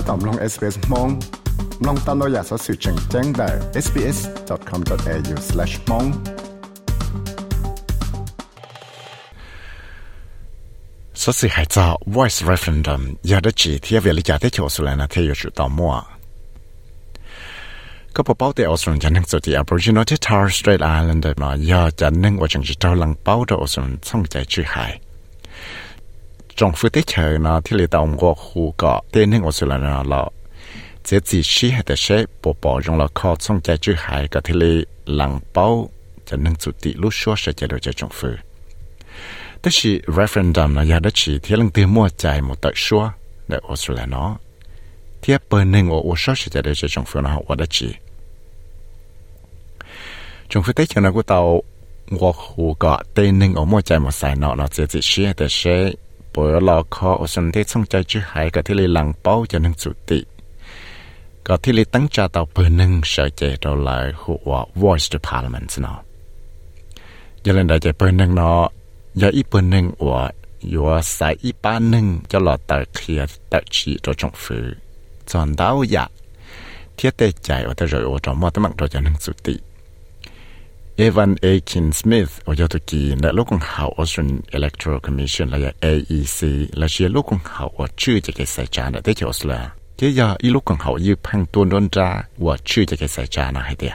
ถ้าตอมลง SBS มองลองตามเราอยากสอสื่อแจ้งแจ้งได้ sbs.com.au/mong สสิหายจอ voice referendum ยาดจีที่เวลิจาที่โชสุเลนะที่อยู่จุดต่อมัวก็พอเป้าแต่ออสเตรเลียนั่งสุดที่ Aboriginal ที่ Torres Strait Islander มายาจะนั่งว่าจังจิตาลังเป้าตัวออสเตรเลียส่งใจชื่อหาย trong phương tiết chờ nó thì lấy đồng của khu cọ tên hình của sự là nó là chế chỉ sĩ hay là sẽ bộ bộ trong là kho trong trái chữ hải cả thì lấy lăng bao cho nâng chủ tị lúc xóa sẽ chạy được cho trong phương tức chỉ referendum là giá đất chỉ thì lần tiền mua chạy một tờ xóa để ở sự là nó thì bên nâng ở ở xóa sẽ chạy được cho trong phương nó học ở đất chỉ trong phương tiết chờ nó của tàu 我胡个对恁我莫在莫晒闹闹，这只是的是 ปวยลอคออสันเทศสงใจชื่อหายกับที่เลยหลังเป้าจะนึงสุติก็ที่เลยตั้งใจต่อเปิดนึงเสยเจเราหลายหัว voice to parliament เนาะยังเล่นได้ใจเปิดนึงเนาะอย่าอีเปิดนึงว่าอยู่สายอีป้านึงจะหลอดตาเคลียตาชีตัวจงฟือจอนดาวอยากเทียเตใจว่าจะรวยโอจะมว่ตั้งมังเราจะนึงสุติ Evan Akin Smith o yo ki na lo kong hao Australian Electoral Commission la ya AEC la shi lo kong hao wa chu je ke sai cha na de ke osla. Ke ya i lo kong hao yi phang tuan don ra wa chu je ke sai cha na hai de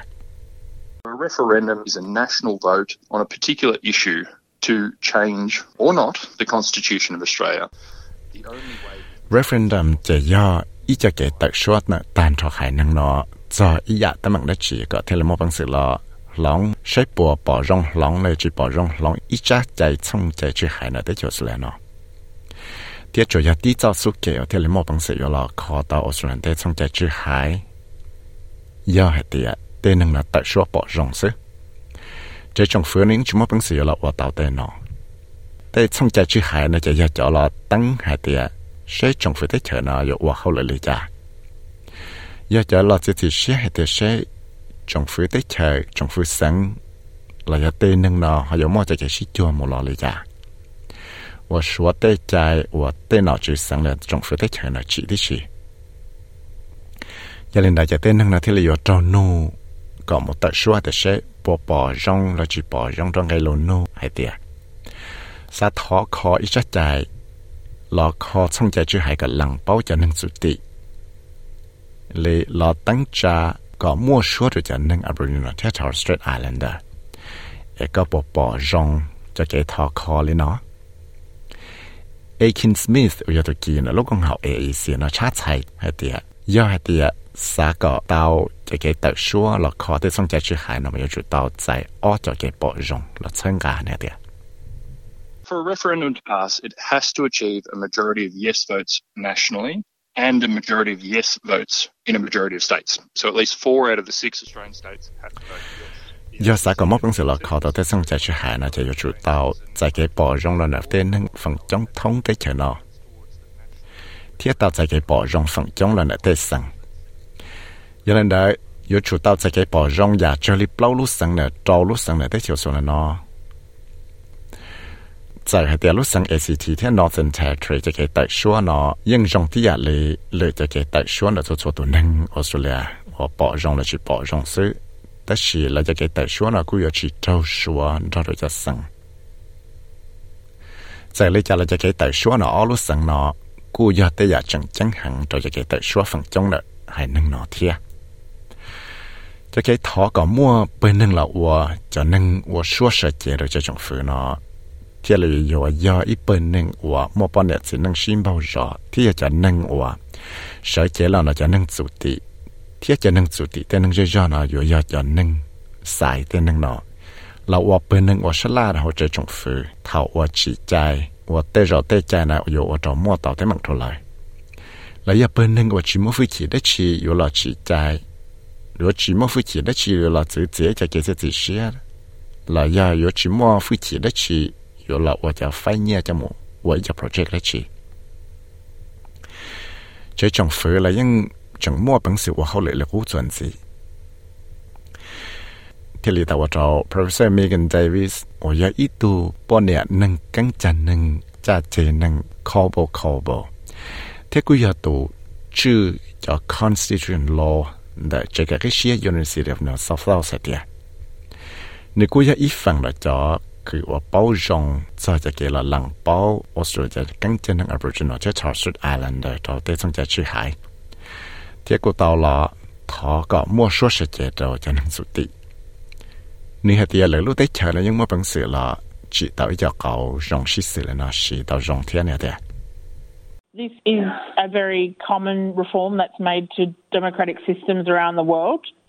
A referendum is a national vote on a particular issue to change or not the constitution of Australia. The only way referendum je ya i je ke tak shot na tan tho khai nang no. Cho i ya ta mang da chi ko thele mo pang se lo lòng sẽ bỏ bỏ rong lòng này chỉ bỏ rong lòng ít cha chạy chung chạy chỉ hại nó để cho sự nó tiếc cho ya tí cho số kẹo thì lấy một bằng sự yo là khó tao ở sự để xong chạy chỉ hại giờ hệ tiếc tên năng là tại số bỏ rong sự chỉ trong phương những chúng một bằng sự yo là ở tao tên nó để chung chạy chỉ hại nó chạy ya cho là tăng hệ tiếc sẽ trong phương thế chờ nó yo ở hậu lại lý cha giờ cho là chỉ chỉ sẽ hệ tiếc sẽ trong phía tết chờ trong phía sáng, là giờ tê nâng nó họ giống mò chạy chạy xí chua một lò lấy cả và số tê chạy và tê nó chỉ sáng là trong phía tết chờ nó chỉ thế gì giờ lên đại chạy tê nâng nó thì là giờ trâu nô có một tờ số tờ sẽ bỏ bỏ rong, là chỉ bỏ rong trong cái lô nô hay tiệt sa thọ khó ít chắc chạy lò khó xong chạy chưa hay cả lằng bao cho nâng sự tị. Lì lò tăng trà ก็มั่วชัวจะจะนึ่งอับรินอเททอร์สเตรทไอแลนเดอร์เอก็ปอปอจงจะเกทอคอเลยเนาะเอคินสมิธอุยตุกีนลูกของเขาเอเอเซียนชาติไทยให้เตียย่อให้เตียสาก็เตาจะเกตักชัวหลอกคอที่ส่งใจชื่อหายนมยุจุเตาใจอ้อจะเกปอจงหลอกเชิงกาเนี่ยเตีย For a referendum to pass, it has to achieve a majority of yes votes nationally and a majority of yes votes in a majority of states. So at least four out of the six Australian states have to vote yes. ยอสักมอกังสลอคอตเตสังใจชหายนะจะยชุดเตาใจเกปอรงลนเตนึงฝั่งจ้องท้องเตเฉนอเทียตาใจเกปอรงฝั่งจ้องลนเตสังยันได้ยชุดเตาใจเกปอรงอยากเจริปเล่าลุสังเนอจอลุสังเนอเตเฉียวสนนอ ใจให้เดียรู้สังเอซีทีที่ Northern Territory จะเกิดแต่ชัวเนาะยังจงที่อยากเลยเลยจะเกิดแต่ชัวเนาะชัวตัวนึงออสเตรเลียว่าปอจงเลยชิปอจงซื้อแต่ชีเราจะเกิดแต่ชัวเนาะกูอยากชิเจ้าชัวเราจะสังใจเลยจะเราจะเกิดแต่ชัวเนาะรู้สังเนาะกูอยากแต่อยากจังจังหังเราจะเกิดแต่ชัวฝั่งจงเนาะให้นึ่งเนาะเทียจะเกิดทอก็มั่วเป็นนึ่งละวัวจะนึ่งวัวชัวเสียเจเราจะจงฝืนเนาะ เจริญอยู่ยออีเปิลหนึ่งอัวมอปอนเนตสินังชิมเบาจอที่จะหนึ่งอัวใช้เจเราจะหนึ่งสุติที่จะหนึ่งสุติแต่หนึ่งเจยอนอยู่ยอจะหนึ่งสายแต่หนึ่งเนาะเราอวเปิลหนึ่งอัวชลาดเราจะจงฟื้นเท่าอัวจีใจอัวเตจอเตใจนะอยู่อัวจอมั่วต่อแต่มังทุเลยแล้วยาเปิลหนึ่งอัวชิมอฟุขีได้ชีอยู่หลอชีใจหรือชิมอฟุขีได้ชีอยู่หลอจืดอเจจะเกิดเสียเรายาอยู่ชิมอฟุขีได้ชี yếu là ua cho phai nhia cho một ua cho project đất chỉ chế trồng phứ là những 整末本事我后来了古转子。ที่里头我找 Professor Megan Davis 我要一度半年能跟着能加这能 call 不 call 不，ที่กู要读 chữ cho constitution law để cho cái cái xia University of New South Wales thế nếu cô ít phần là cho คือว่าเป้าจงจะจะเกลหลังเป้าออสเตรเลียกังเจนังอบอริจินอลเจ้าชาวสุดไอแลนด์เดอร์ทอเตสงจะชื่อหายเทียกูเตาละทอก็มั่วชั่วเฉเจเดอจะนังสุตินี่เหตียเลยลูกเตเฉยแล้วยังมั่วปังสือละจีเตาอีจอกเอาจงชิสือเลยนะชีเตาจงเทียเนี่ยเดีย This is a very common reform that's made to democratic systems around the world.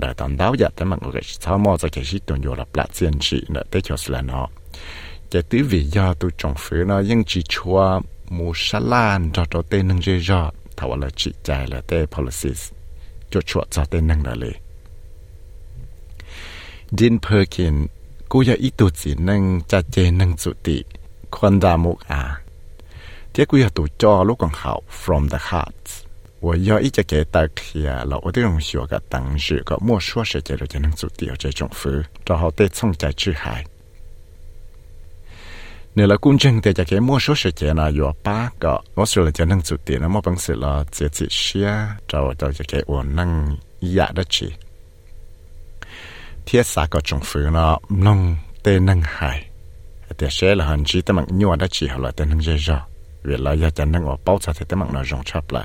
đại toàn đáo dạ thế mà người sao mò cho cái hít tuần vô là plát tiền chỉ nữa cho là nó cái thứ vì do tôi trồng phứ nó nhưng chỉ chua mua sa lan cho nâng dây do thảo là chỉ chạy là tên policies cho chua cho tên nâng là lì Dean Perkin cô ya ít chỉ nâng cha chê nâng chủ tị khoan ra một à thế quý là tụ cho lúc còn học from the hearts. 我要一直给大家了，我的同学个当时个莫说世界了就能做掉这种事，然后再从在之海。你了公正的这个莫说世界呢有八个，我说了就能做掉，那么本事了自己写，然后到这个我能压得起。thiết xã có trồng phứ nó nông tê nâng hải tê sẽ là hành trí tê mạng nhua đã chỉ họ là nâng dây rõ vì là do tê nâng ở bao giờ thì tê nó rộng chắp lại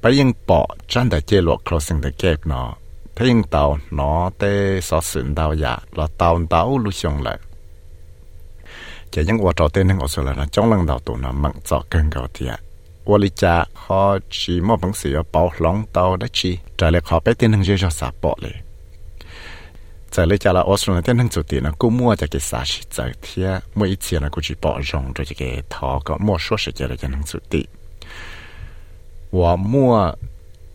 ไปยังปอจันแต่เจลวก closing the gap เนาะถ้ายังเตาเนาะแต่สอสินเตาอยาเราเตาเตาลุชงเลยจะยังว่าเราเต้นนึงออสเตรเลียนะจ้องลังเตาตัวนะมันจอเกินเก่าเทียว่าลิจ่าเขาชีมอบังสีเป่าหลงเตาได้ชีจะเลยขอไปเต้นนึงเยอะๆสาปอเลยจะเลยจะละออสเตรเลียเต้นนึงจุดตีนะกูมั่วจะเกษาชิใจเทียเมื่ออีเทียนะกูจีปอรงโดยจะเกทอก็มั่วชัวสิเจเลยจะนึงจุดตี 我摸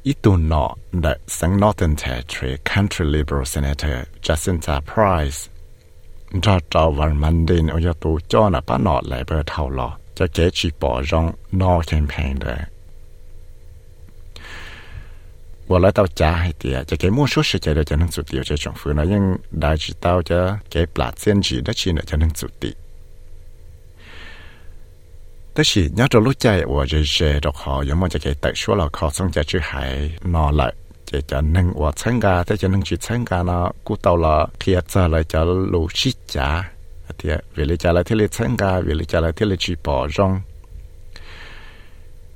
一度脑的 South Northern Territory Country Liberal Senator Jacinta Price จะจาวันมันดินเอาจะตัวจ้อนะป้าหนอดเลยเบอร์เท่าหรอจะเกจีปอรองนอแคมเปญเลย我来到家还点，就给莫说世界的就能做掉这种夫呢，因大知道จะ给ปลาเส้นจี的钱呢就能做掉。 但是nhớ cho lúc chạy của dễ dễ đọc họ giống như cái tại số là khó xong chạy chữ hải nó lại chỉ cho nâng của参加แต่จะnâng chỉ参加nó cú tàu là khi giờ lại cho lũ xí trả thì vì lý trả lại thì lý参加vì lý trả lại thì lý chỉ bỏ rong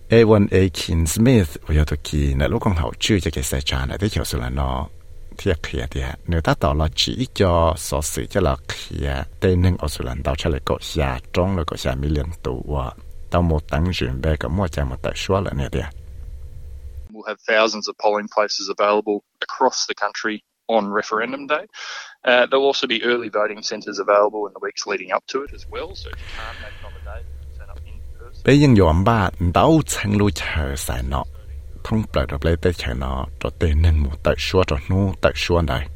A1 Akin Smith 我要到kỳ nè lúc con hậu chưa cho cái sai trả này thì kiểu sự là nó thì khi thì nếu ta tạo là chỉ cho sở sự cho là khi tên nâng ở sự lần đầu cho lại có xa trong là có xa million tụ tao một tăng trưởng về cái mua một tại số là nè We'll have thousands of polling places available across the country on referendum day. Uh, there'll also be early voting centres available in the weeks leading up to it as well. So if you can't make it on the day, turn up in person. Bây giờ yom ba đau chân lui chờ sai nọ, thông bờ đập lấy tới chờ nọ, cho tên nên một tại số cho nu tại số này.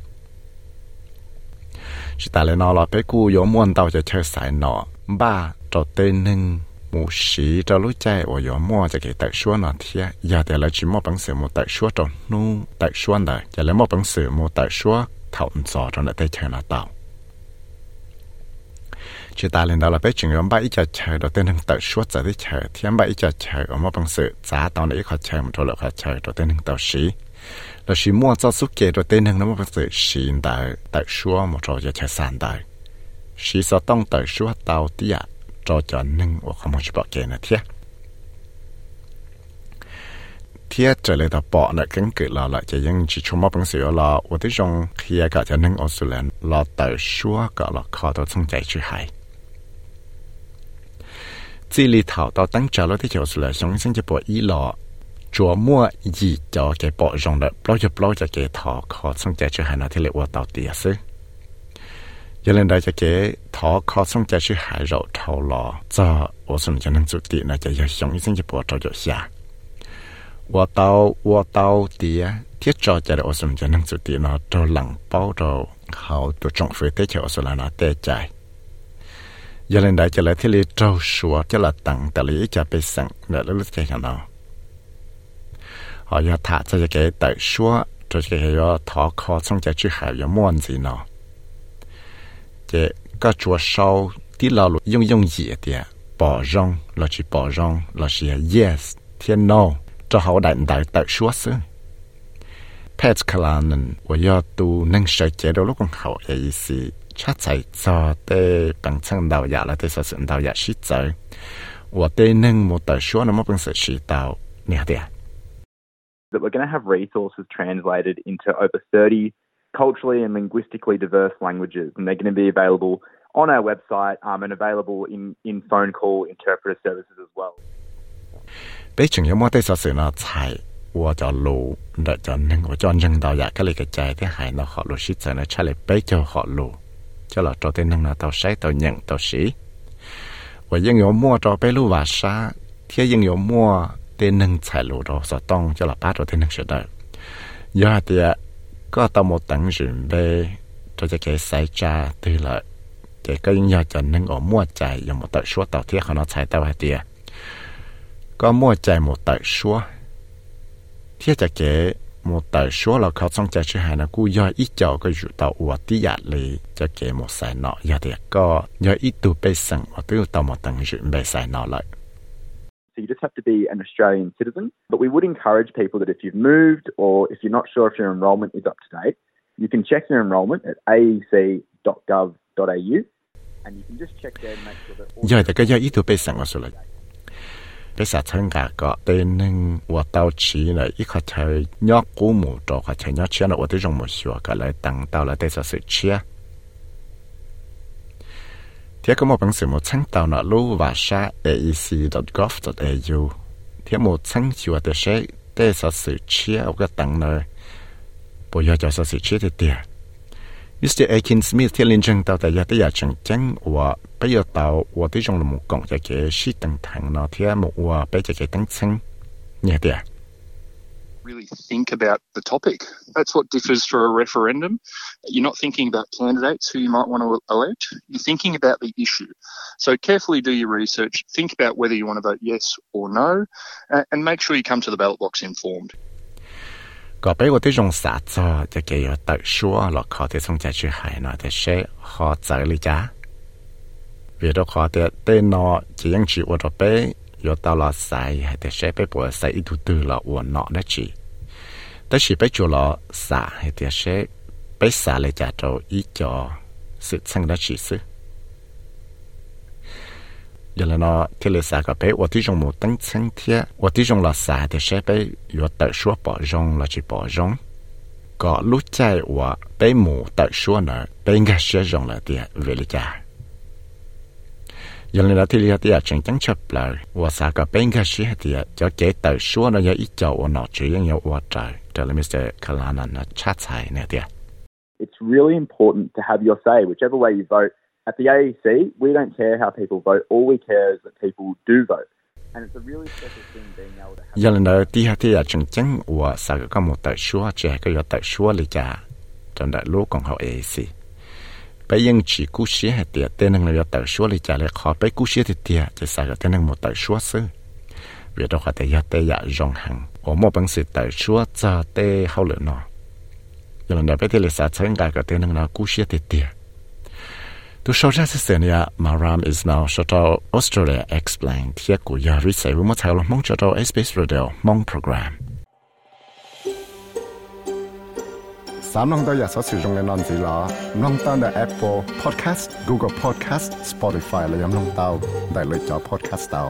Chỉ ta lấy nó là bé cu yom muốn đau cho chờ sai nọ, ba cho tên nên มูสีจะรู้ใจว่าอย่ามัวจะเกิดแต่ชั่วหน่อเทียอย่าแต่ละชิมอปังเสือมูแต่ชั่วจนนู่แต่ชั่วเดอย่าละมอปังเสือมูแต่ชั่วเท่าอันสอจนได้เชิญละเต่า chỉ ta lên đó là bé à. chuyện à, à. ông bảy ít chờ đầu tiên thằng tự suốt giờ đi chờ thì ông bà ít chờ ông bà bằng sự giá tao này khó chờ một chỗ là khó chờ đầu tiên thằng tao xí là xí mua cho suốt kia đầu tiên thằng nó bằng sự xí tại tại suốt một chỗ giờ chờ sàn tại xí sao tông tại suốt tao tiếc cho cho nâng ở không chỉ bỏ kia nè thiệt thiệt trở lại tập bỏ lại cánh cửa là lại chỉ những chỉ chung mắt bằng sửa là ở tới trong khi cả nâng ở sửa lên, là tại xua cả là khó tới trong chạy chữ hay chỉ lý thảo tao tăng trở lại thì chỗ sửa lại sống sinh bỏ ý lọ chúa mua gì cho cái bỏ rong lại bao giờ bao giờ cái thọ khó trong chạy chữ hay là thì lại ở tao tiếc cho nên đây cho cái thọ khó xong cho sự hại rậu thầu lò cho ở sân cho nên chút tiền là cho giờ sống sinh cho bỏ cho cho xa và tao và tao tía thiết cho cho ở sân cho nên chút tiền nó cho lặng bao rồi hậu tụ trọng phía tế cho ở sân là nó tê giờ lên đây cho lại thiết trâu sủa cho là tặng tại lý cho bị sẵn để lúc cái hàng nào họ giờ thả cho cái tự sủa cho cái họ thọ khó xong cho chữ hại giờ muốn gì nào cái cái chúa sau tí là lụ dùng dùng gì thì bỏ rong là chỉ bỏ rong là chỉ yes thiên no cho họ đại đại tại suốt xứ. Pet kalanen wo ya tu nang sha che do lo kong hao e si cha chai cha te bang chang dao ya la te sa sen dao ya shi zai wo te nang mo ta shuo na mo bang sa shi dao ni ha đi that we're going to have resources translated into over 30 culturally and linguistically diverse languages, and they're going to be available on our website um, and available in, in phone call interpreter services as well. ไปถึงยามว่าที่สสื่อนาไทยว่าจะรู้เดจะนึงว่าจะยังดาวอยากก็เลยกระจายที่หายเราขอรู้ชิดเสนอชาเลยไปเจอขอรู้จะเราจะเป็นนึงนาตัวใช้ตัวยังตัวสีว่ายังยอมมั่วจะไปรู้ว่าซาเที่ยยังยอมมั่วเต็นหนึ่งใช้รู้เราจะต้องจะเราป้าเราเต็นหนึ่งเสด็จยอดเดีย ก็ต้องหมดตั้ง准备จะจะแก่ใส่จ้าตีละแกก็ยังอยากจะนึงออกมั่วใจยังหมดแต่ชัวต่อที่เขาเนาะใช้แต่ว่าเดีย có mua chạy một tờ số thiết cho kế một tờ số làเขาtrong chạy chữ hàng nó cũng do ít cho cái rủi tàu của tí giả lì cho kế một sai nọ giờ thì có do ít tu bê sẵn và tiêu tàu một tầng rủi bê sai nọ lại You just have to be an Australian citizen. But we would encourage people that if you've moved or if you're not sure if your enrolment is up to date, you can check your enrolment at aec.gov.au and you can just check there and make sure that all... Yeah, the guy you to be some also like. ไปสาชังกาก็เตนึงว่าเต้าชีเลยอีกเขาใช้ยอกกู้หมูตัวเขาใช้ยอกเชียนว่าที่จงหมูชัวก็เลยตั้งเต้าแล้วแต่สะสือเชีย thế có một bằng sử một sáng tạo nọ lô và sa aec.gov.au thế một sáng chùa tế xe tế sở sự chia ở cái tặng nơi. Bây giờ cho sở sự chia thì tiền Mr. akin Smith thì liên chân tàu tại gia tế giả chẳng chẳng và bây giờ tàu và tới trong là mục cộng cho cái sĩ tầng thẳng nó thế một và bây giờ cái tăng sáng nhẹ tiền really think about the topic. That's what differs for a referendum. You're not thinking about candidates who you might want to elect, you're thinking about the issue. So carefully do your research, think about whether you want to vote yes or no, and make sure you come to the ballot box informed. 個俾我啲用實咗，就幾有特殊落考啲從在去海內的水和走理家，為了考啲對內只應住我的背。rồi tao là sai hay thì sẽ phải bỏ sai ít thứ tư là uổng nọ đó chị. Ta chỉ phải chỗ là xả hay thì sẽ phải xả lại trả trâu ít cho sự sang đó chị sự giờ là nó thì là xả cả bé và tí trong một tăng sang thế và tí trong là xả thì sẽ phải vừa tự số bỏ rong là chỉ bỏ rong. Có lúc chạy và bé mù tự số nữa bé nghe sẽ rong là tiền về lại trả giờ nên là thì là thì chẳng chẳng chập lại và sa cả bên cái gì thì cho chế tờ số nó giờ ít cho và nó chỉ những cái vật trời trở lại Mr. Kalana nó chat sai nè thì It's really important to have your say whichever way you vote. At the AEC, we don't care how people vote. All we care is that people do vote. giờ lần đầu tiên thì là chẳng chẳng và sa cả một tờ số chỉ một tờ số là cả trong đại lúa còn hậu AEC bây giờ chỉ cú tiệt tên năng là tự xóa lý trả lại khó bây cú xí thì tiệt chỉ sao cái tên năng một tự xóa sư vì đó họ thấy tê dạ ya rong hàng ở một bằng sự tự xóa cho tê hậu lửa nọ, giờ là bây giờ là sao chân cái cái tên năng là cú thì tiệt tu sau ra sẽ Maram is now short Australia explained thiệt của ya research với một thảo mong cho SBS Radio mong program. สามน้องตัวอยากสอสื่อตรงในนอนสีล้อน้องตั้งแต่ Apple Podcast Google Podcast Spotify และยังน้องเตาได้เลยจอ Podcast เตา